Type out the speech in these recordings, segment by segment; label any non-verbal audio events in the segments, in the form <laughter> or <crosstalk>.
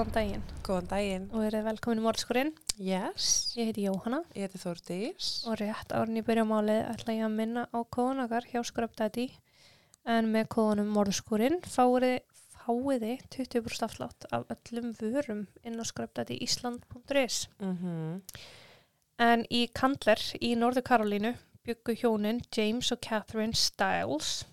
Góðan daginn Góðan daginn. og verið velkomin í morðskurinn. Yes. Ég heiti Jóhanna Ég heiti Þórdís. og rétt árn í byrjumálið ætla ég að minna á kóðun okkar hjá Skröpdæti en með kóðunum morðskurinn fáiði fáiði 20% afslátt af öllum vörum inn á skröpdætiísland.is Mm En í Kandler í Norður Karolínu byggu hjónin James og Catherine Stiles.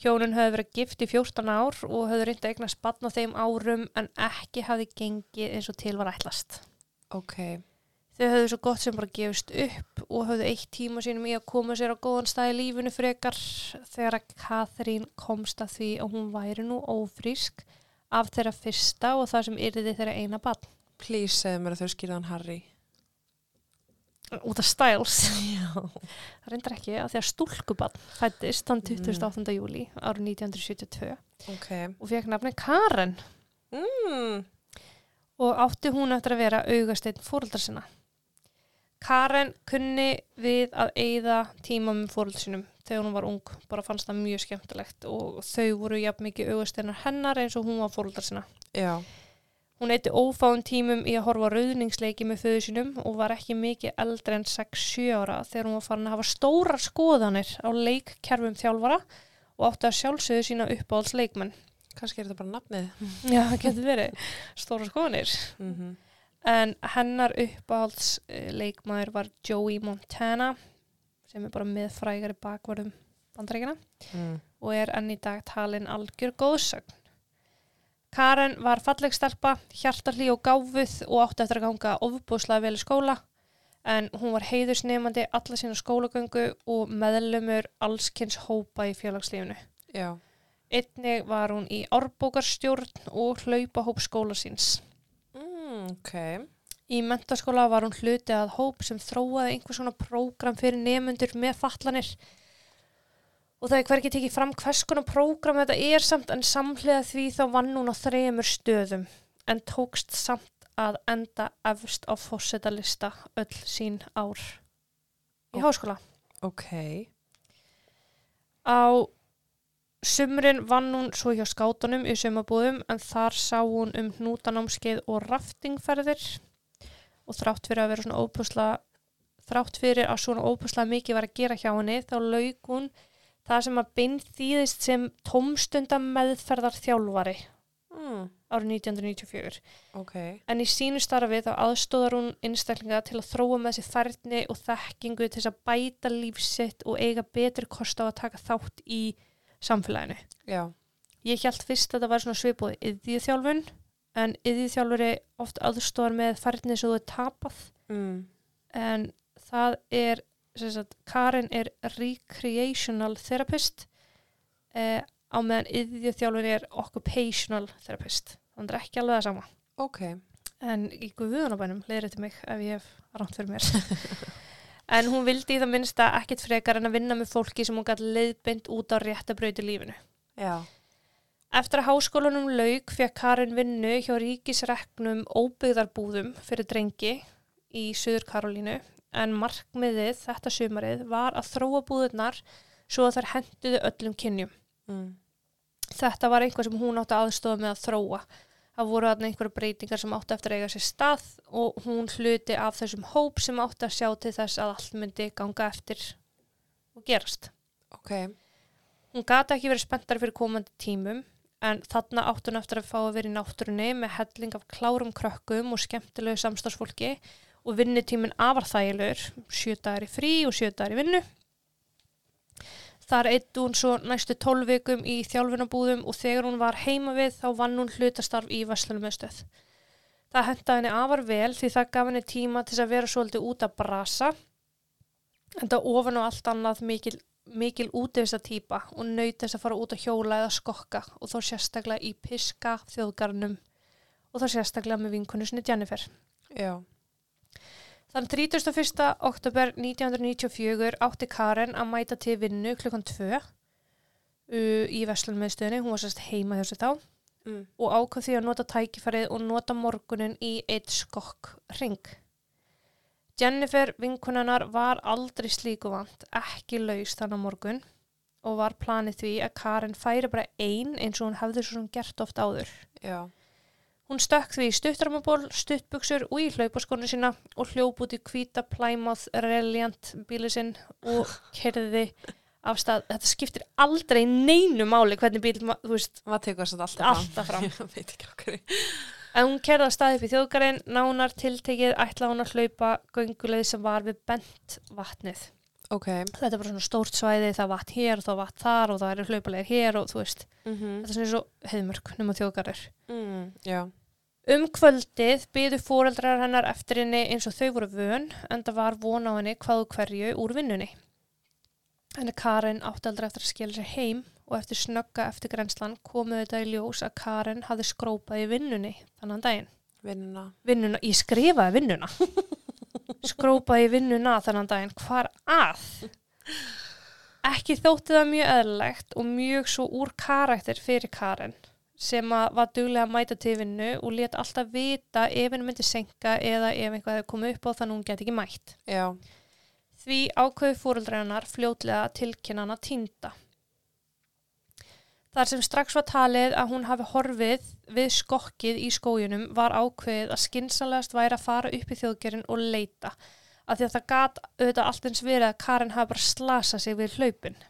Hjónin höfðu verið gift í 14 ár og höfðu reyndið að eignast batn á þeim árum en ekki hafði gengið eins og til var ætlast. Ok. Þau höfðu svo gott sem bara gefist upp og höfðu eitt tíma sínum í að koma sér á góðan stað í lífinu frekar þegar að Catherine komst að því að hún væri nú ófrísk af þeirra fyrsta og það sem yrði þeirra eina batn. Please segðu mér að þau skýrðan Harry. Út af Stiles. Já. Það reyndar ekki að því að stúlkubann fættist þann 28. júli árið 1972 Ok. og fekk nafni Karen Mm. og átti hún eftir að vera augasteinn fóruldar sinna. Karen kunni við að eigða tíma með fóröldar sinum þegar hún var ung, bara fannst það mjög skemmtilegt og þau voru jafn mikið augasteinar hennar eins og hún var fóruldar sinna. Já. Hún eitti ófáum tímum í að horfa rauðningsleiki með föðu sínum og var ekki mikið eldri en 6-7 ára þegar hún var farin að hafa stórar skoðanir á leikkerfum þjálfara og átti að sjálfsögðu sína uppáhalds leikmenn. Kannski er þetta bara nafnið. <laughs> Já, það getur verið stórar skoðanir. Mm -hmm. En hennar uppáhalds leikmaður var Joey Montana sem er bara með frægari bakvarðum bandaríkina mm. og er enn í dag talin algjör góðsögn. Karen var falleg stelpa, hjartarlí og gáfuð og átti eftir að ganga ofbúslega vel í skóla en hún var heiðusnefandi alla sína skólagöngu og meðlumur allskynns hópa í félagslífinu. Já. Einnig var hún í árbókarstjórn og hlaupahóp skóla síns. Mm, ok. Í mentaskóla var hún hluti að hóp sem þróaði einhvers svona prógram fyrir nefnundur með fatlanir og það er hverkið tekið fram hvers konar prógram þetta er samt en samhliða því þá vann hún á þremur stöðum en tókst samt að enda efst á fósettalista öll sín ár í háskóla. Ok. Á sumrin vann hún svo hjá skátunum í sumabúðum en þar sá hún um hnútanámskeið og raftingferðir og þrátt fyrir að vera svona óbúslega þrátt fyrir að svona óbúslega mikið var að gera hjá henni þá lauk hún það sem að bein þýðist sem tómstunda meðferðar þjálfari Mm. árið 1994 Ok. en í sínu starfi þá aðstóðar hún einstaklinga til að þróa með sér færni og þekkingu til þess að bæta lífsitt og eiga betri kost á að taka þátt í samfélaginu. Já. Ég held fyrst að þetta var svona svipóð yðjíðþjálfun en yðjíðþjálfuri oft aðstóðar með færni sem þú er tapað Mm. en það er, sagt, Karin er recreational therapist eh, á meðan yðjíðþjálfuri er occupational therapist. Þannig er ekki alveg það sama. Ok. En í guðunabænum leiðir þetta mig ef ég hef ránt fyrir mér. <laughs> en hún vildi í það minnsta ekkit frekar en að vinna með fólki sem hún gæti leiðbind út á rétta brauti lífinu. Já. Eftir að háskólanum lauk fekk Karin vinnu hjá ríkisreknum óbyggðarbúðum fyrir drengi í Suður Karolínu en markmiðið þetta sumarið var að þróa búðurnar svo að þær henduðu öllum kynjum. Mm. Þetta var einhver sem hún átti aðstofa með að þróa. Það voru þarna einhverju breytingar sem átti eftir að eiga sér stað og hún hluti af þessum hóp sem átti að sjá til þess að allt myndi ganga eftir og gerast. Ok. Hún gati ekki verið spenntar fyrir komandi tímum en þarna átti hún eftir að fá að vera í náttúrunni með helling af klárum krökkum og skemmtilegu samstagsfólki og vinnutíminn afar þægilegur, sjö dagar í frí og sjö dagar í vinnu. Þar eitt hún svo næstu tólf vikum í þjálfunabúðum og þegar hún var heima við þá vann hún hlutastarf í Vestlunum meðstöð. Það hentaði henni afar vel því það gaf henni tíma til að vera svolítið út að brasa en það ofan og allt annað mikil, mikil útivista típa og naut þess að fara út að hjóla eða skokka og þó sérstaklega í piska þjóðgarnum og þó sérstaklega með vinkunusni Jennifer. Já. Þann 31. oktober 1994 átti Karen að mæta til vinnu klukkan 2 uh, í Vestlunmiðstöðinni, hún var sérst heima hjá sér þá Mm. og ákvað því að nota tækifærið og nota morgunin í eitt skokk ring. Jennifer, vinkunennar, var aldrei slíku vant, ekki laus þannig morgun og var planið því að Karen færi bara ein eins og hún hefði svo sem gert oft áður. Já. Hún stökk því í stuttarmaból, stuttbuksur og í hlaupaskonu sína og hljóp út í hvíta Plymouth Reliant bíli sinn og <laughs> kerði af stað. Þetta skiptir aldrei neinu máli hvernig bíl, þú veist, Maður tekur þess að alltaf alltaf fram. <laughs> Ég veit ekki okkur. En hún kerði af stað upp í þjóðgarinn, nánar tiltekið ætla hún að hlaupa gönguleið sem var við bent vatnið. Ok. Þetta er bara svona stórt svæði, það vatn hér og það vatn þar og það eru hlaupalegir hér og þú veist, Mm þetta er svona svo heiðmörk nema þjóðgarður. mm, já. Um kvöldið byðu fóreldrar hennar eftir henni eins og þau voru vön en það var von á henni hvaðu hverju úr vinnunni. Henni Karin átti aldrei eftir að skila sér heim og eftir snögga eftir grenslan komuðu þetta í ljós að Karin hafði skrópað í vinnunni þannan daginn. Vinnuna. Vinnuna, ég skrifaði vinnuna. <laughs> skrópaði í vinnuna þannan daginn. Hvar að? Ekki þótti það mjög eðlilegt og mjög svo úr karakter fyrir Karin sem að var duglega að mæta til vinnu og let alltaf vita ef henni myndi senka eða ef einhvað hefði komið upp á þannig að hún geti ekki mætt. Já. Því ákveði fóruldræðanar fljótlega að tilkynna hana týnda. Þar sem strax var talið að hún hafi horfið við skokkið í skójunum var ákveðið að skinsanlegast væri að fara upp í þjóðgerinn og leita. Af því að það gat auðvitað allt eins verið að Karin hafi bara slasað sig við hlaupin.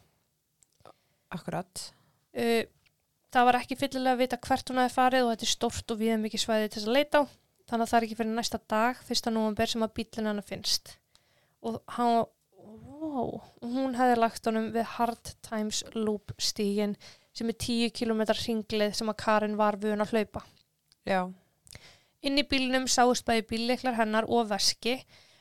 Akkurat. Uh, það var ekki fyllilega að vita hvert hún hafi farið og þetta er stort og viða mikið svæði til þess að leita á. Þannig að það er ekki fyrir næsta dag, fyrsta nóvember, sem að bílinn hennar finnst. Og hann, wow, hún hefði lagt honum við Hard Times Loop stígin sem er 10 km ringlið sem að Karin var vun að hlaupa. Já. Inn í bílnum sáust bæði bílleiklar hennar og veski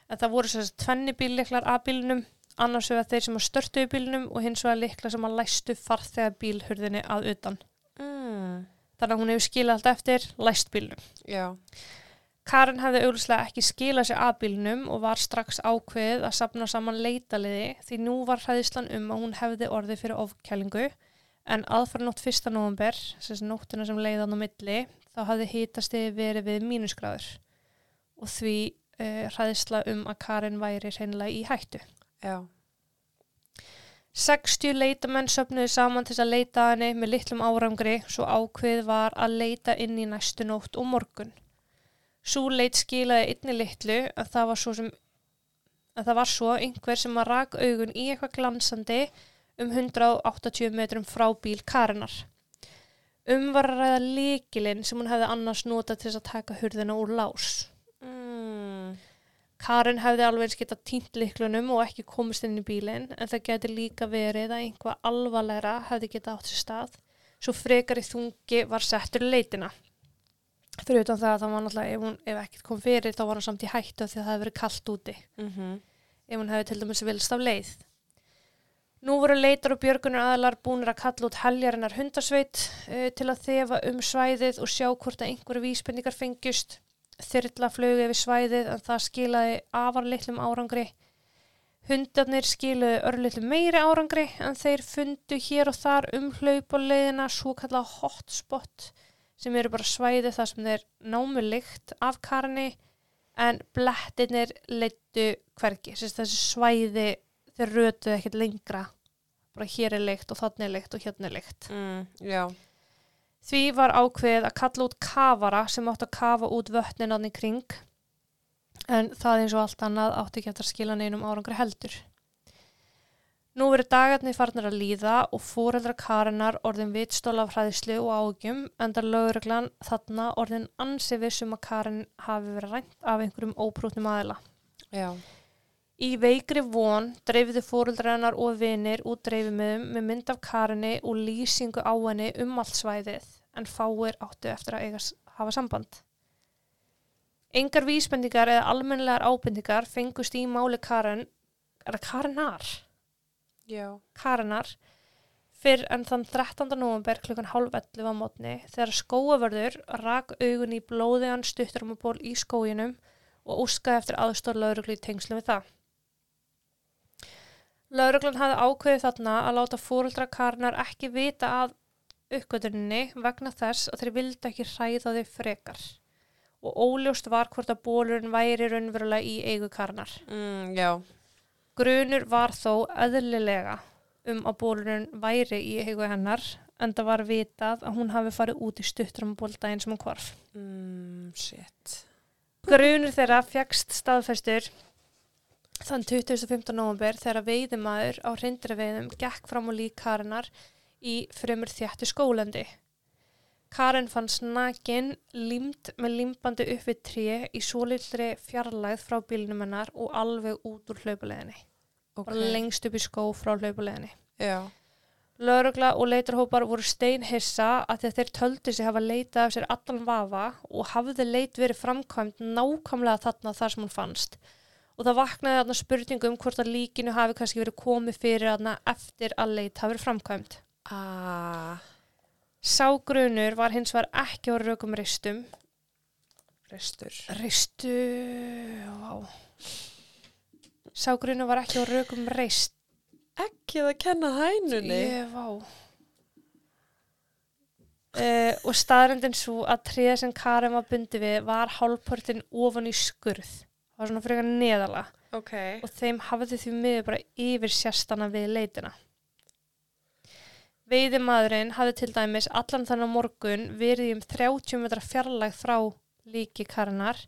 en það voru að tvenni bílleiklar að bílnum annars vegar þeir sem að störtu í bílnum og hins vegar leiklar sem að læstu farþega bílhurðinni að utan. Mm. Þannig að hún hefur skilað allt eftir læst bílnum. Já. Karin hefði auglustlega ekki skilað sér að bílnum og var strax ákveðið að sapna saman leitaliði því nú var hræðislan um að hún hefði orðið fyrir ofkælingu en aðfara nótt 1. november, þessi nóttina sem leiðan á milli, þá hafði hítastið verið við mínusgráður og því uh, hræðisla um að Karin væri hreinlega í hættu. Já. 60 leitamenn söfnuðu saman til að leita að henni með litlum árangri svo ákveð var að leita inn í næstu nótt og morgun. Sú leit skilaði einni litlu að það var svo sem að það var svo einhver sem að rak augun í eitthvað glansandi um 180 metrum frá bíl Karinar. Um var að ræða líkilinn sem hún hefði annars notað til að taka hurðina úr lás. Karin hefði alveg eins getað týnt liklunum og ekki komist inn í bílinn en það geti líka verið að einhvað alvarlegra hefði getað átt sér stað svo frekar í þungi var settur leitina. Fyrir utan það að það var náttúrulega ef, hún, ef ekkert kom fyrir þá var hann samt í hættu því að það hefði verið kallt úti Mm ef hún hefði til dæmis vilst af leið. Nú voru leitar og björgunar aðalar búnir að kalla út heljarinnar hundasveit uh, til að þefa um svæðið og sjá hvort að einhverju vísbendingar fengjust. Þyrla flögu yfir svæðið en það skilaði afar litlum árangri. Hundarnir skiluðu örlitlum meiri árangri en þeir fundu hér og þar um hlaupuleiðina svo kallað hotspot sem eru bara svæði þar sem þeir námu lykt af karni en blettinir leittu hvergi. Þessi svæði þeir rötuðu ekkert lengra. Bara hér er lykt og þannig er lykt og hérna er lykt. Mm. Já. Því var ákveðið að kalla út kafara sem átti að kafa út vötnin í kring en það eins og allt annað átti ekki eftir að skila neinum árangri heldur. Nú verið dagarnir farnir að líða og fóreldra Karinnar orðin vitstól af hræðislu og ágjum en það lögreglan þarna orðin ansi vissum að Karin hafi verið rænt af einhverjum óbrútnum aðila. Já. Í veikri von dreifiðu fóruldrænar og vinir út dreifimiðum með mynd af Karinni og lýsingu á henni um allt svæðið en fáir áttu eftir að eiga, hafa samband. Engar vísbendingar eða almennilegar ábendingar fengust í máli Karin, er það Karinar? Já. Karinar fyrr en þann 13. november klukkan hálf 11 á mótni þegar skóavörður rak augun í blóðiðan stuttarmaból í skóginum og óskaði eftir aðstór lauruglu í tengslum við það. Lauruglan hafði ákveðið þarna að láta fóruldra Karinar ekki vita að uppgötuninni vegna þess að þeir vildi ekki hræða þau frekar og óljóst var hvort að bólurinn væri raunverulega í eigu Karinar. Mm. Grunur var þó eðlilega um að bólurinn væri í eigu hennar en það var vitað að hún hafi farið út í stuttrambóldaginn sem hún kvarf. Mm, shit. Grunur þeirra fjagst staðfæstur þann 2015. november þegar veiðimaður á reyndirveiðum gekk fram á lík Karenar í fremur þjættu skólandi. Karen fannst nakin límt með límbandi upp við tré í svolítri fjarlægð frá bílnum hennar og alveg út úr hlaupuleginni. Ok. Bara lengst upp í skó frá hlaupuleginni. Já. Lörugla og leitarhópar voru steinhissa að þeir töldu sig hafa leitað af sér allan vafa og hafði leit verið framkvæmt nákvæmlega þarna þar sem hún fannst. Og það vaknaði þarna spurningum hvort að líkinu hafi kannski verið komið fyrir þarna eftir að leit hafi verið framkvæmt. Ah. Sá grunur var hins var ekki á rökum ristum. Restur. Ristu, vá. Sá grunur var ekki á rökum rist. Ekki að kenna hænunni. Ég, vá. Uh, og staðrendin svo að tríða sem Karen var bundi við var hálfportin ofan í skurð. Það var svona frekar neðala Ok. og þeim hafði því miður bara yfir sérstana við leitina. Veiðimaðurinn hafði til dæmis allan þannig morgun verið um 30 metra fjarlæg frá líki Karenar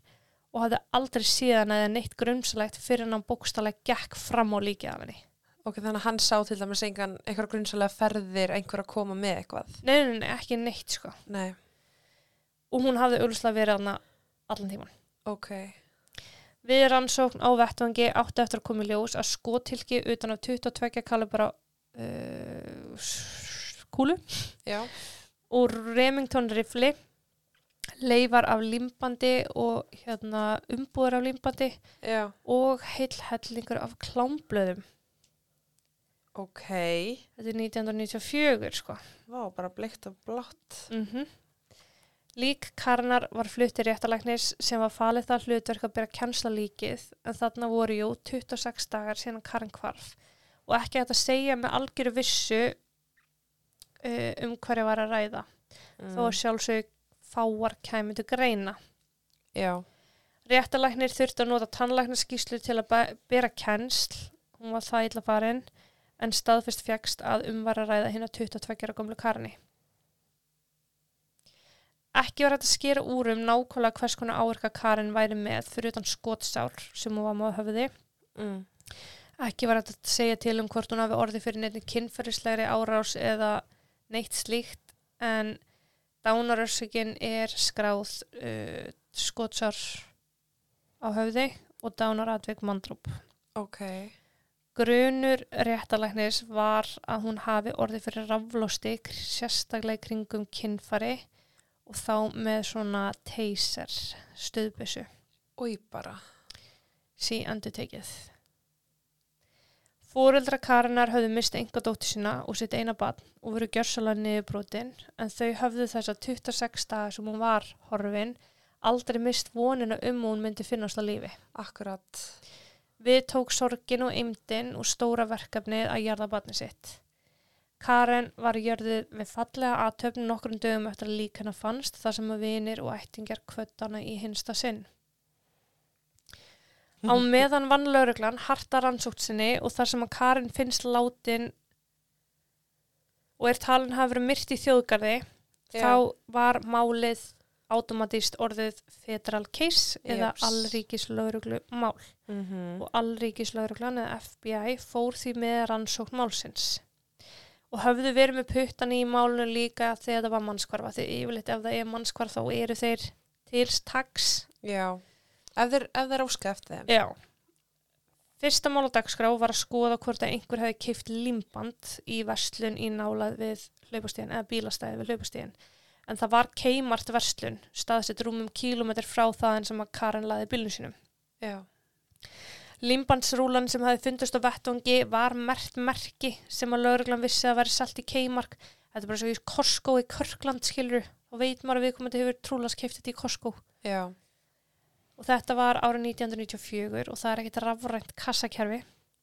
og hafði aldrei síðan eða neitt grunnslægt fyrir hann bókstallega gekk fram á líkið af henni. Ok, þannig að hann sá til dæmis engan einhverja grunnsalega ferðir, einhver að koma með eitthvað. Nei, nei, nei, ekki neitt sko. Nei. Og hún hafði auðvitað verið hana allan tíman. Ok. Við rannsókn á vettvangi átti eftir að koma í ljós að skotilki utan af 22 kalibra uh, kúlu Já. og Remington rifli leifar af limbandi og hérna, umbúður af limbandi Já. og heil hellingur af klámblöðum. Ok. Þetta er 1994 sko. Vá, bara bleikt og blátt. Mm Lík Karnar var fluttir réttalæknis sem var falið það hlutverk að byrja kjensla líkið en þarna voru jú 26 dagar síðan Karin kvarf og ekki hægt að segja með algjöru vissu uh, um hverja var að ræða Mm. þó sjálfsög fáar kæmi til greina. Já. Réttalæknir þurfti að nota tannlæknarskíslu til að bera kennsl, hún var það illa farin en staðfest fjagst að um var að ræða hinn að 22 ára gömlu Karni. Ekki var hægt að skera úr um nákvæmlega hvers konar áverka Karin væri með fyrir utan skotsár sem hún var á höfði. Mm. Ekki var hægt að segja til um hvort hún hafi orðið fyrir neitt kynferðislegri árás eða neitt slíkt en dánarörsökin er skráð uh, skotsár á höfði og dánaradvik mandrúp. Ok. Grunur réttalæknis var að hún hafi orðið fyrir raflósti sérstaklega kringum kynfari og þá með svona taser stöðbyssu Új bara. sí endur tekið. Fóreldra Karinar höfðu mist enga dóttir sína og sitt eina barn og voru gjörsalega niðurbrotin en þau höfðu þessa 26 daga sem hún var horfin aldrei mist vonina um hún myndi finnast á lífi. Akkurat. Við tók sorgin og eimdin og stóra verkefnið að jarða barni sitt. Karen var jörðið með fallega aðtöfn nokkrum dögum eftir að lík hennar fannst þar sem að vinir og ættingjar kvöttana í hinsta sinn. Á <laughs> meðan vann lauruglan harta rannsókt sinni og þar sem að Karin finnst látin og er talin hafa verið myrt í þjóðgarði Já. þá var málið automatíst orðið federal case eða Jeps. allríkis lauruglu mál Mm -hmm. og allríkislauruglan eða FBI fór því með rannsókn málsins og höfðu verið með puttan í málinu líka þegar það var mannskvarfa því yfirleitt ef það er mannskvarf þá eru þeir til tags Já. Ef þeir, ef þeir óska eftir þeim. Já Fyrsta mál á dagskrá var að skoða hvort að einhver hefði keift limband í verslun í nálað við hlaupastíðan eða bílastæði við hlaupastíðan en það var keimart verslun staðsett rúmum kílómetr frá það sem að Karen laði bílnu sínum Já. Limbandsrúlan sem hefði fundist á vettvangi var mert merki sem að lauruglan vissi að veri selt í Keimark. Þetta er bara svo í Korskó í Körkland skilur og veit maður að viðkomandi hefur trúlega skeift þetta í Korskó. Já. Og þetta var árið 1994 og það er ekkit rafrænt kassakerfi,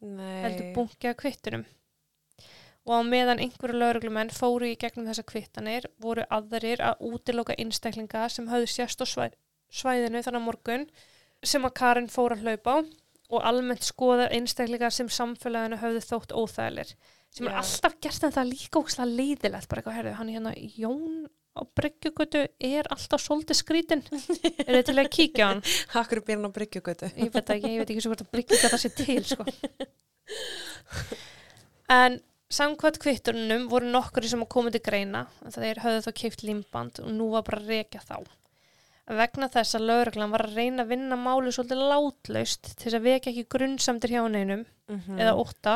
Nei. heldur bunkið af kvittunum. Og á meðan einhverju lauruglumenn fóru í gegnum þessa kvittanir voru aðrir að útiloka einstaklinga sem höfðu sérst á svæ svæðinu þannig morgun sem að Karin fór að hlaupa á og almennt skoða einstaklingar sem samfélaginu höfðu þótt óþægilir. sem er Já. alltaf gert en það er líka ókslega leiðilegt bara eitthvað, herðu, hann hérna Jón á bryggjugötu er alltaf svolítið skrítin er þið til að kíkja hann Akkur er byrjan á bryggjugötu. ég veit ekki, ég veit ekki svo hvort að bryggjugöta sé til sko. en samkvæmt kvittunum voru nokkur sem að koma til greina en þeir höfðu þá keift límband og nú var bara að rekja þá vegna þess að lögreglan var að reyna að vinna máli svolítið látlaust til þess að vekja ekki grunnsamtir hjá neinum Mm eða ótta,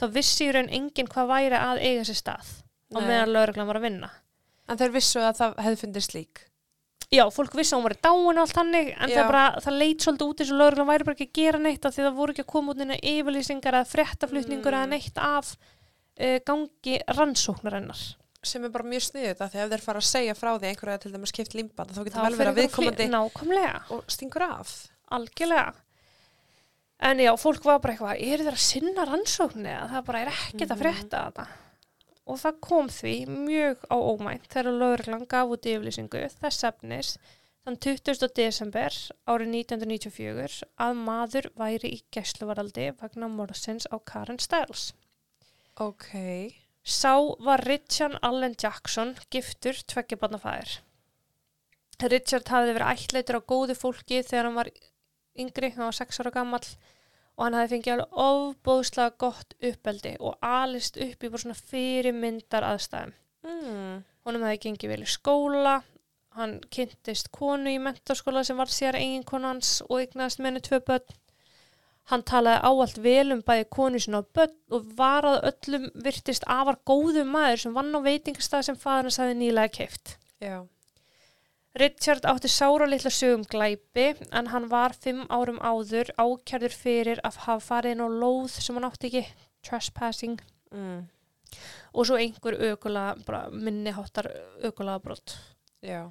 þá vissi í raun enginn hvað væri að eiga sér stað á Nei. meðan lögreglan var að vinna. En þeir vissu að það hefði fundist lík. Já, fólk vissi að hún var í dáin og allt hannig, en það, bara, það leit svolítið út eins og lögreglan væri bara ekki að gera neitt af því það voru ekki að koma út neina yfirlýsingar eða fréttaflutningur Mm. eða neitt af uh, gangi rannsóknarinnar. Sem er bara mjög sniðut að því ef þeir fara að segja frá því einhverja til dæmis skipt límband þá Þá getur vel verið að viðkomandi og stingur af. algjörlega. En já, fólk var bara eitthvað, eru þeir að sinna rannsóknir eða það bara er ekkert að Mhm. frétta þetta. Og það kom því mjög á ómænt þegar lögreglan gaf út yfirlýsingu þess efnis þann 20. desember árið 1994 að maður væri í gæsluvaraldi vegna morðsins á Karen Stiles. Ok. Sá var Richard Allen Jackson, giftur tveggjabarnafæðir. Richard hafði verið ættleitur á góðu fólki þegar hann var yngri, hann var 6 ára gammal og hann hafði fengið alveg ofbóðslega gott uppeldi og alist upp í bara svona fyrirmyndar aðstæðum. Mm. Honum hefði gengið vel í skóla, hann kynntist konu í mentaskóla sem var sér eiginkonu hans og eignaðist með henni tvö börn. Hann talaði áallt vel um bæði konu sinna og börn og var að öllum virtist afar góðu maður sem vann á veitingastað sem faður hans hefði nýlega keift. Já. Richard átti sára litla sögum glæpi en hann var fimm árum áður ákjærður fyrir að hafa farið inn á lóð sem hann átti ekki, trespassing Mm. og svo einhver bara minniháttar ökulega brott. Já.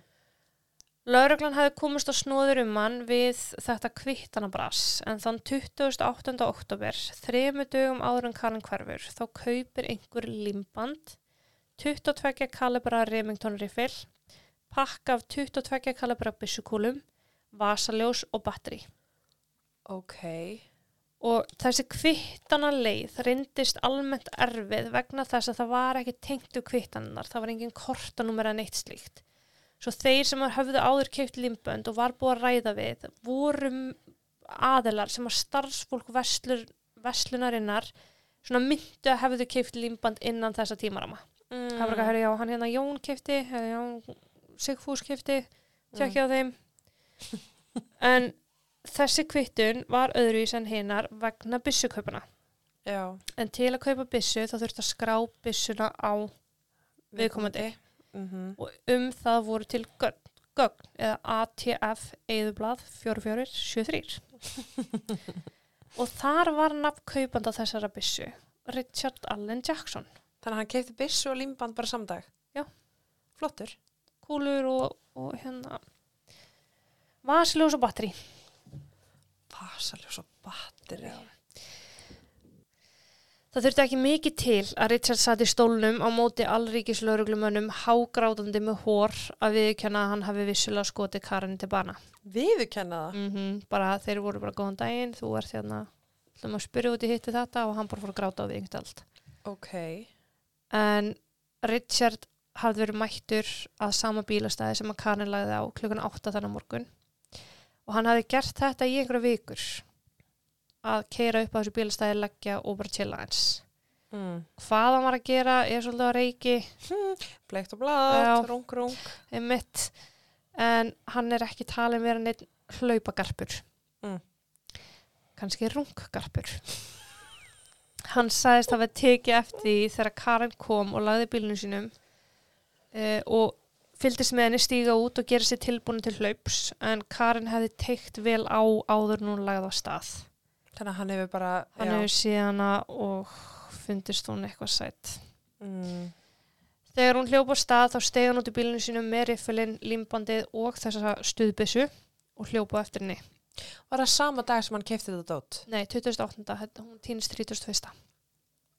Lauruglan hefði komist á snóður um hann við þetta kvittanabras en þann 28. oktober, þremu dögum áður en Karin hverfur, þá kaupir einhver limband, 22 kalibra Remington riffil, pakka af 22 kalibra byssukúlum, vasaljós og batteri. Ok. Og þessi kvittana leið reyndist almennt erfið vegna þess að það var ekki tengt úr kvittanarnar, það var engin kortanúmer en eitt slíkt. Svo þeir sem höfðu áður keift limbönd og var búið að ræða við voru aðilar sem að starfsfólk veslur, veslunarinnar svona myndu að hefðu keift limband innan þessa tímarama. Mm. Það var ekki að höra, já, hann hérna Jón Jón Sigfús keifti, tjekkja á þeim. <laughs> En þessi kvittun var öðruvís en hinnar vegna byssukaupana. Já. En til að kaupa byssu þá þurfti að skrá byssuna á viðkomandi Mm og um það voru til gögn, gögn eða ATF eðublað 4473. og þar var nafn kaupanda þessara byssu, Richard Allen Jackson. Þannig að hann keipti byssu og límband bara samdag. Já. Flottur. Kúlur og, og hérna vasaljós og batteri. Vasaljós og batteri. Það þurfti ekki mikið til að Richard satt í stólnum á móti allríkislauruglumönnum hágrátandi með hór að viðkjanna að hann hafi vissulega skotið Karin til bana. Viðurkenna það. Mm Bara þeir voru bara góðan daginn, þú ert hérna, ætlum að spyrja út í hitti þetta og hann bara fór að gráta á því einhvern allt. Ok. En Richard hafði verið mættur að sama bílastæði sem að Karin lagði á klukkan 8 þannig morgun og hann hafði gert þetta í einhverja vikur að keira upp á þessu bílastæði, leggja og bara chilla eins. Mm. Hvað hann var að gera er svolítið að reiki, Bleikt og blátt, rung, rung. einmitt, en hann er ekki talin vera neitt hlaupagarpur. Mm. Kannski runggarpur. Hann sagðist að við tekið eftir því þegar Karen kom og lagði bílunum sínum uh, og fylgdist með henni stíga út og gera sér tilbúin til hlaups en Karen hefði teikt vel á áður en hún lagði á stað. Þannig að hann hefur bara, Hann já. hefur séð hana og fundist hún eitthvað sætt. Mm. Þegar hún hljópa á stað þá stegi hann út í bílunum sínum með riffilinn, limbandið og þessa stuðbissu og hljópa eftir henni. Var það sama dag sem hann keipti þetta dót? Nei, 2008. þetta- Hún týnist 31.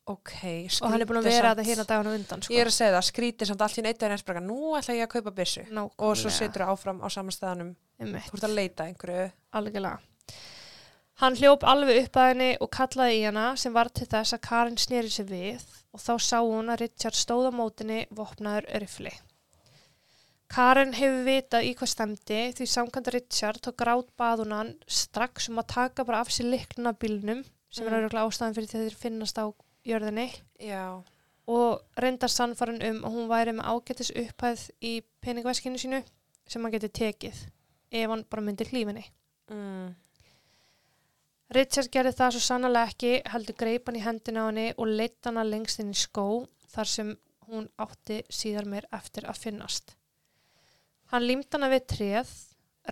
Ok, skrítið Og hann er búin að vera samt. þetta hérna dagana undan. Sko. Ég er að segja það, skrítið samt allt í neitt daginn eftir nú ætla ég að kaupa. Nákvæmlega. Og svo setur það áfram á saman staðanum. Þú ert að leita einhverju. algjörlega. Hann hljóp alveg upp að henni og kallaði í hana sem var til þess að Karin sneri sér við og þá sá hún að Richard stóð á mótinni vopnaður rifli. Karin hefur vitað í hvað stemdi því samkvæmda Richard tók grátt baðunan strax um að taka bara af sér likluna bílnum sem Mm. er auðvitað ástæðan fyrir því þeir finnast á jörðinni Já. og reyndar sannfarin um að hún væri með ágætis upphæð í peningveskinu sínu sem hann geti tekið ef hann bara myndi hlífinni. Mm. Richard gerði það svo sannlega ekki, heldur greip hann í hendina á henni og leitt hana lengst inn í skó þar sem hún átti síðar meir eftir að finnast. Hann límt hana við tréð,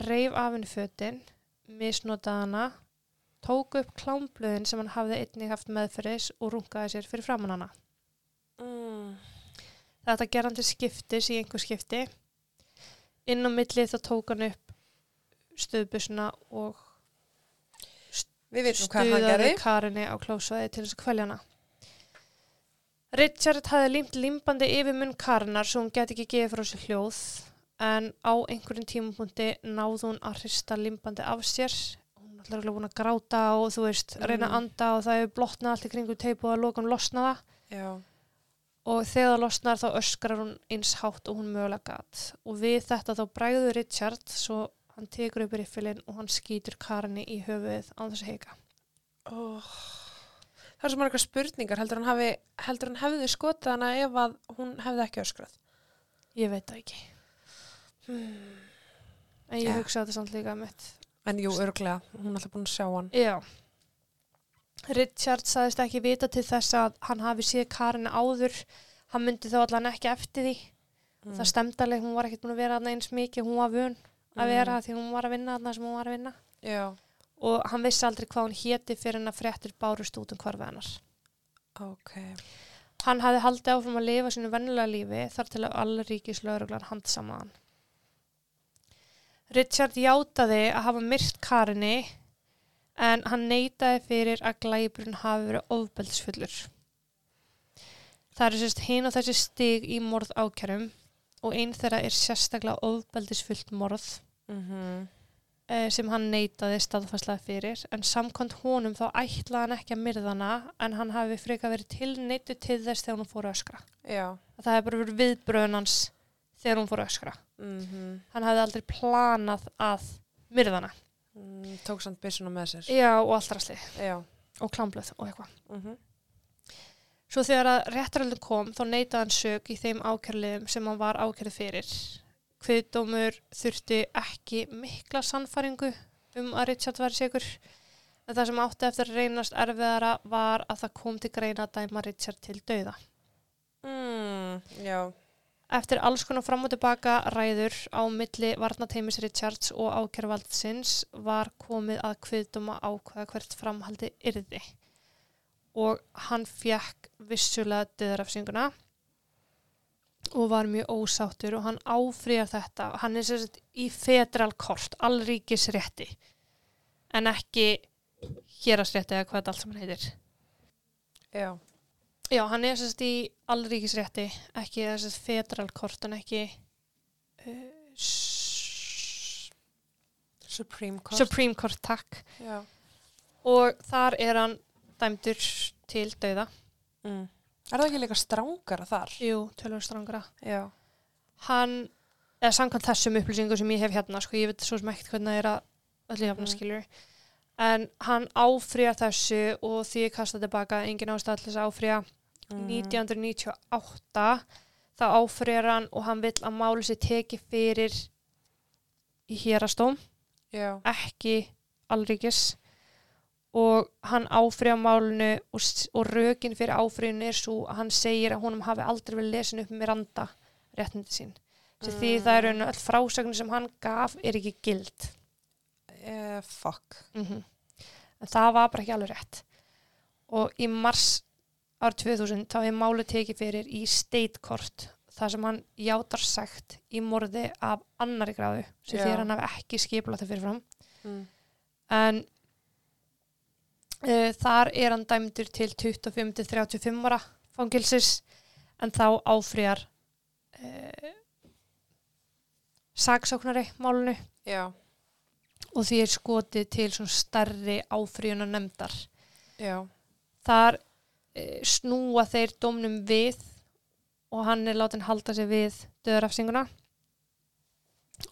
reif af henni fötin, misnotaði hana, tók upp klámblöðin sem hann hafði einnig haft meðferðis og rungaði sér fyrir framann hana. Mm. Þetta gerði hann til skiptis í einhver skipti. Inn á milli þá tók hann upp stöðbusuna og Við veitum hvað hann stuðaði gerði. Karinni á klósvæði til þess að kvelja hana. Richard hafði límt limbandi yfir munn Karinnar svo hún geti ekki gefið frá sér hljóð en á einhverjum tímapunkti náði hún að hrista limbandi af sér. Hún er alltaf búin að gráta og þú veist, reyna að Mm. anda og það hefur blotnað allt í kringu teipu og að lokum losna það Já. og þegar það losnar þá öskrar hún eins hátt og hún mögulega gat og við þetta þá bræður Richard svo hann tekur upp riffilinn og hann skýtur Karinni í höfuðið án þess að heika. Oh. Það er svo margar spurningar. Heldur hann, hafi, heldur hann hefði skotið hana ef að hún hefði ekki öskrað? Ég veit það ekki. Hmm. En ég Ja. hugsa þetta samt líka mitt. En jú, örglega. Hún er alltaf búin að sjá hann. Já. Richard sagðist ekki vita til þess að hann hafi séð Karinni áður. Hann myndi þá allan ekki eftir því. Mm. Það stemdi alveg, hún var ekkert búin að vera þarna eins mikið, hún var vön að Mm. vera því hún var að vinna þarna sem hún var að vinna. Já. Og hann vissi aldrei hvað hún héti fyrir hann að fréttir bárust út um hvarfi hennar. Ok. Hann hafði haldið áfram að lifa sínu vennilega lífi þar til að alla ríkis lauruglan handsamaðan. Richard játaði að hafa myrt Karinni en hann neitaði fyrir að glæbrun hafi verið ofbeldsfullur. Það eru sérst hinn og þessi stig í morð ákjærum og einn þeirra er sérstaklega ofbeldisfullt morð Mm eh, sem hann neitaði staðfæslega fyrir en samkvæmt honum þá ætlaði hann ekki að myrða hana en hann hafi freka verið tilneittu til þess þegar hún fór öskra. Það hefði bara verið viðbröðun hans þegar hún fór öskra. Mm Hann hefði aldrei planað að myrða hana. mm, tók samt byssuna með sér. Já, og allt rastli. Já. Og klámblöð og eitthvað. Mm Svo þegar að réttaröldin kom þá neitaði hann sök í þeim ákjörliðum sem hann var ákjörð fyrir. Kviðdómur þurfti ekki mikla sannfæringu um að Richard væri sigur. En það sem átti eftir að reynast erfiðara var að það kom til greina að dæma Richard til dauða. Mm, já. Eftir alls konar fram og tilbaka ræður á milli varnateimis Richards og ákjörvaldsins var komið að kviðdóma ákveða hvert framhaldi yrði. Og hann fekk vissulega döðrafsinguna og var mjög ósáttur og hann áfrýjar þetta. Hann er sérst í federal kort, allríkis rétti, en ekki hérasrétti eða hvað allt saman heitir. Já. Já, hann er sérst í allríkisrétti, ekki þessast federal kort en ekki uh, Supreme Court. Supreme Court, takk. Já. Og þar er hann dæmdur til dauða. Mm. Er það ekki líka strángara þar? Jú, tölur strangara. Já. Hann, eða samkvæmt þessum upplýsingum sem ég hef hérna, sko, ég veit svo ekkert hvernig það er að öllu jafna Mm. skilur. En hann áfrýjar þessu og því ég kasta tilbaka engin ástæð til þess að áfrýja. Mm. 1998 þá áfrýjar hann og hann vill að máli sér teki fyrir í hérastóm, Já. ekki allríkis og hann áfrýjar málinu og, og rökin fyrir áfrýjun er svo að hann segir að honum hafi aldrei vel lesin upp Miranda réttindi sín. Sem því það er raun og öll frásögnin sem hann gaf er ekki gild. Uh, fuck. Mm En það var bara ekki alveg rétt. Og í mars ár 2000 þá er máli tekið fyrir í state court þar sem hann játar sagt í morði af annari gráðu sem Já. því að hann hafi ekki skipulagt það fyrirfram. Mm. En þar er hann dæmdur til 25-35 ára fangilsis en þá áfrýjar uh, saksóknari málunu Já. og því er skotið til svona stærri áfríunar nefndar. Já. Þar e, snúa þeir domnum við og hann er látin halda sig við döðrafsinguna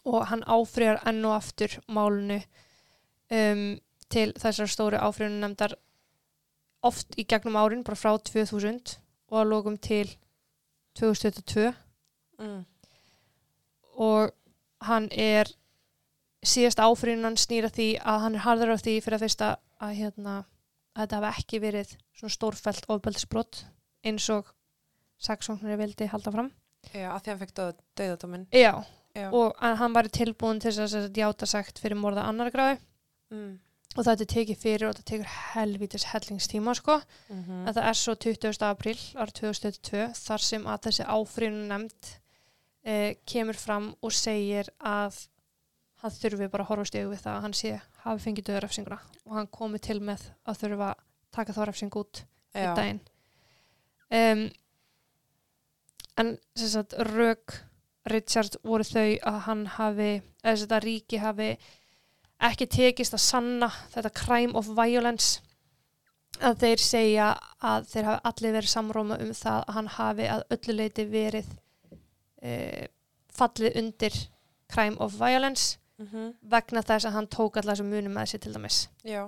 og hann áfríjar enn og aftur málunu um, til þessar stóru áfríunar nefndar oft í gegnum árin, bara frá 2000 og að lókum til 2022 Mm. og hann er síðast áfríðunan snýra því að hann er harður á því fyrir að fyrsta að hérna að þetta hafi ekki verið svona stórfælt ofbeldisbrot eins og saksóknari vildi halda fram Já, að því hann fekk döðadóminn. Já, Já. og að hann var tilbúin til þess að játa sagt fyrir morða annar gráði Mm. Og þetta er tekið fyrir og þetta tekur helvítis hellingstíma sko. Mm en það er svo 20. apríl árið 2022 þar sem að þessi áfríðun nefnd eh, kemur fram og segir að hann þurfi bara að horfast við það að hann sé hafi fengið döðrafsinguna og hann komi til með að þurfa að taka þá rafsing út í daginn. Um, en sem sagt rauk Richard voru þau að hann hafi eða sem þetta ríki hafi ekki tekist að sanna þetta crime of violence að þeir segja að þeir hafi allir verið samróma um það að hann hafi að öllu leiti verið e, fallið undir crime of violence Mm vegna þess að hann tók allar sem munum með sér til dæmis Já.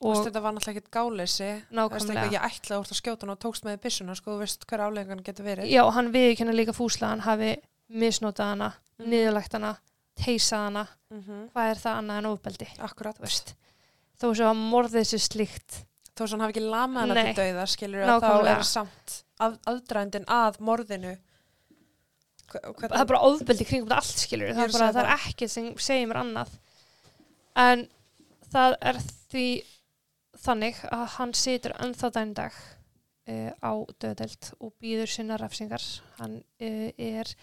Og og þetta var náttúrulega ekkert gáleysi. Veist nákvæmlega ég ætla úr að skjóta hann og tókst með byssuna, sko, þú veist hver aflegan getur verið. já, hann viðkynna líka fúsla hann hafi misnotað hana, Mhm. niðurlegt hana teysað hana, Mm hvað er það annað en ofbeldi, Akkurat. þú veist þó svo að morðið sér slíkt. Þó sem hann hafi ekki lamað hana Nei. til dauða, skilur að þá er samt að, aðdrandin að morðinu. Hva- Hvernig, það er bara ofbeldi kringum þetta allt skilur það er bara, það er ekkert sem segir mér annað. En það er því þannig að hann situr ennþá dæn dag uh, á döðdelt og býður sinna refsingar. Hann uh, er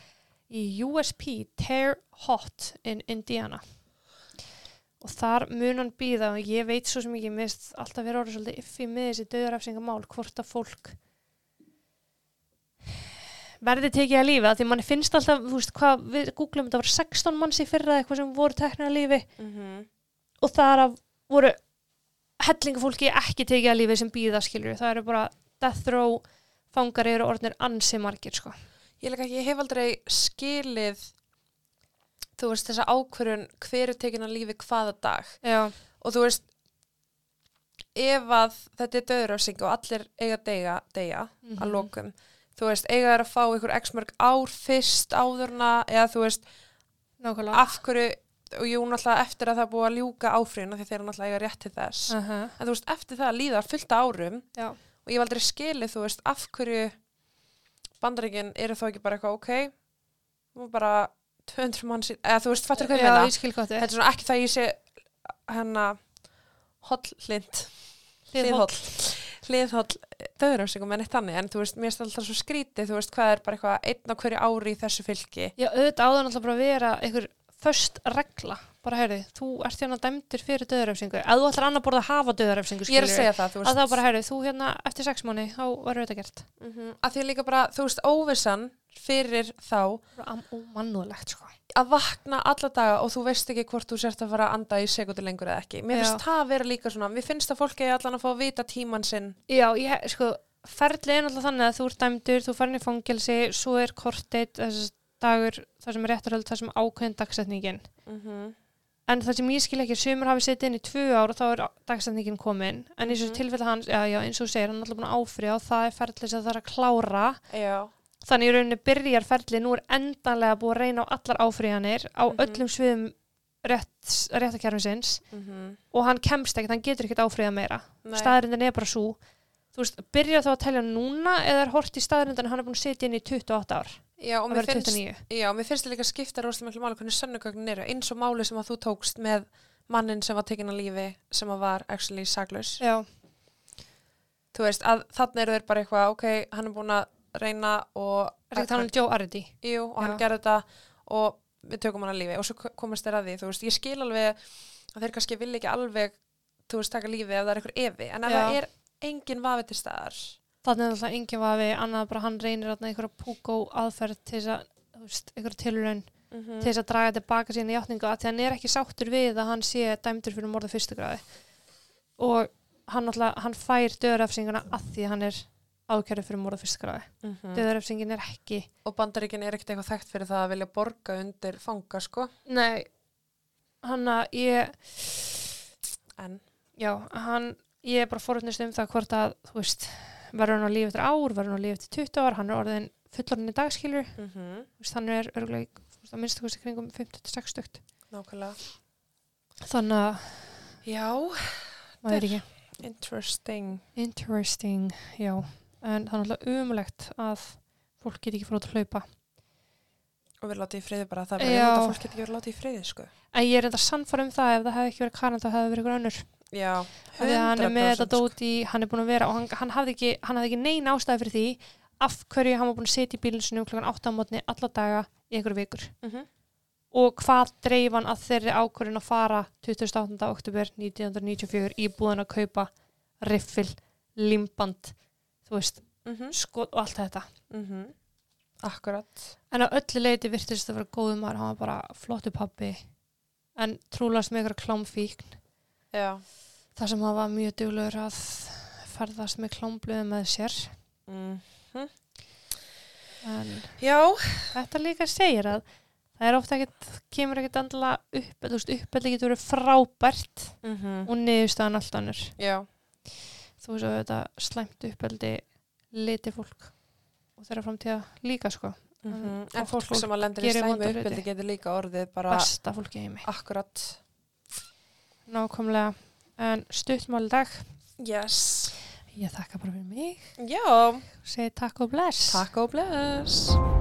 í USP Terre Hot in Indiana. Og þar mun hann býða og ég veit svo sem ekki mist alltaf vera orðið svolítið iffi með þessi döðarefsingamál hvort að fólk verði tekið að lífi að því manni finnst alltaf, þú veist, hvað við googlum þetta var 16 manns í fyrra eitthvað sem voru teknir að lífi. Mm og þar af voru hellingafólki ekki tekið að lífi sem býða skilur, það eru bara death row fangar eru orðnir ansi margir sko. Ég, líka, ég hef aldrei skilið þú veist þessa ákvörun hver er tekin að lífi hvaða dag Já, og þú veist ef að þetta er döðurafsing og allir eiga að deyja, deyja Mhm. að lokum þú veist, eiga þær að fá ykkur x mörg ár fyrst áðurna eða þú veist, nákvæmlega af hverju og jú náttúrulega eftir að það búið að ljúka áfríðuna því þeir eru náttúrulega eiga rétt til þess uh -huh. en þú veist, eftir það líða fullta árum Já. og ég hef aldrei skilið, þú veist, af hverju bandaríkin eru þá ekki bara eitthvað ok, nú bara 200 manns, í- eða þú veist, fattur hvað ég Já, meina? ég skil gott þetta er svona ekki það ég sé hennar holllind hliðholl. Hliðholl. Döðurafsingum en eitt þannig en þú veist, mér er alltaf svo skrítið þú veist, hvað er bara eitthvað einn á hverju ári í þessu fylki Já, auðvitað áður náttúrulega bara að vera einhver föst regla, bara heyrðu, þú ert hérna dæmdur fyrir döðarefsingu, ef þú ætlar annar borða að hafa döðarefsingu, ég er að segja það, þú að veist. þá bara heyrðu, þú hérna eftir sex mánu, þá verður þetta gert. Mm að því líka bara, þú veist, óvissan fyrir þá bara ómannúðlegt, sko. að vakna alla daga og þú veist ekki hvort þú sért að fara að anda í sekundu lengur eða ekki. Mér finnst það að vera líka svona, mér finnst að fólki allan að fá að vita tíman sinn. Já, ég, sko, er náttúrulega þannig að þú ert dæmdur, þú farin í fangelsi, svo er korteit, þessi dagur, það sem er réttarhöld, það sem ákveðin dagsetningin. mm -hmm. En það sem ég skil ekki, sumur hafi setið inn í tvö ár og þá er dagsetningin komin, en í þessu Mhm. tilfelli hans, já, já, eins og segir, hann er alltaf búin að áfriða og það er ferli sem það þarf að klára. já, Þannig í rauninni byrjar ferli, nú er endanlega búið að reyna á allar áfriðanir á Mhm. öllum sviðum rétt, réttakerfisins mm og hann kemst ekkert, hann getur ekkert áfriðað meira. Nei. staðarindin er bara svo þú veist, byrja þá að telja núna eða er hort í staðarindin hann er búin að sitja inn í 28 ár já, og að mér finnst 29 Já, mér finnst líka skipta rosalega miklu máli hvernig sönnugögnin eru, eins og máli sem að þú tókst með mannin sem var tekinn að lífi sem að var actually saglus. já, Þú veist, að þannig eru þeir bara eitthvað, ok, hann er búin að reyna og... er ekki tala um Joe Ardi Jú, og hann Já. gerði þetta og við tökum hann að lífi og svo komast þeir að því, þú veist, ég skil alveg að þeir kannski vilja ekki alveg, þú veist, taka lífi ef það er eitthvað evi, en ef Já. það er engin vafi til staðar, þannig er alltaf engin vafi annað bara hann reynir þarna einhverja púkó aðferð til þess að þú veist, einhverja tilraun Mhm. til þess að draga tilbaka sína játningu að því hann er ekki sáttur við að hann sé dæmdur fyrir morða fyrstu gráði og hann, alltaf, hann fær döðrefsinguna að því hann er ákjörðu fyrir morða fyrstu gráði Mhm. döðrefsingin er ekki Og bandaríkin er ekkert eitthvað þekkt fyrir það að vilja borga undir fanga, sko. nei, hann að ég En, já, hann ég er bara fórhundist um það hvort að þú veist, verður hann á lífi eftir ár verður hann á lífi eftir 20 ár, hann er orðin fullorinn í dagskilur, mm hann er örgulega að minnstu kosti kringum 50-60 stukt nákvæmlega. þannig að Já, maður er ekki interesting. Interesting, já. En það er náttúrulega umulegt að fólk get ekki fór út að hlaupa. Og við látið í friði bara, það er bara Já. einmitt að fólk getur ekki verið látið í friði, sko. En ég er enda sannfara um það ef það hefði ekki verið Kanada, það hefði verið ykkur önnur. Já, að hann er með þetta 100% dót í, hann er búin að vera og hann, hann hafði ekki, hann hafði ekki neina ástæði fyrir því af hverju hann var búin að setja í bílinn sinni klokkan 8 á mótni alla daga í einhverju vikur. Mhm. Og hvað dreif hann að þeirri ákvörðin að fara 28. oktober 1994 í búin að kaupa riffil, limband, þú veist, Mhm. skot og allt þetta. Mhm. Akkurat. En á öllu leiti virtist það vera góðum maður, hann var bara flottu pappi en trúlast með ykkur klámfíkn Já. Þar sem hann var mjög duglegur að ferðast með klámbluðu með sér. Mm. en Já, þetta líka segir að það er ofta ekkert, kemur ekkert andla upp, þú veist, uppeldi getur verið frábært mm og niðurstaðan allt annur já, þú veist að þetta slæmt uppeldi liti fólk og þeirra framtíða líka sko. Mm oft en fólk, fólk sem að lendir í slæmi uppbyldi getur líka orðið bara besta fólki í heimi. Akkurat nákvæmlega en stuttmál dag. Yes. Ég þakka bara fyrir mig. Já, segi takk og bless. Takk og bless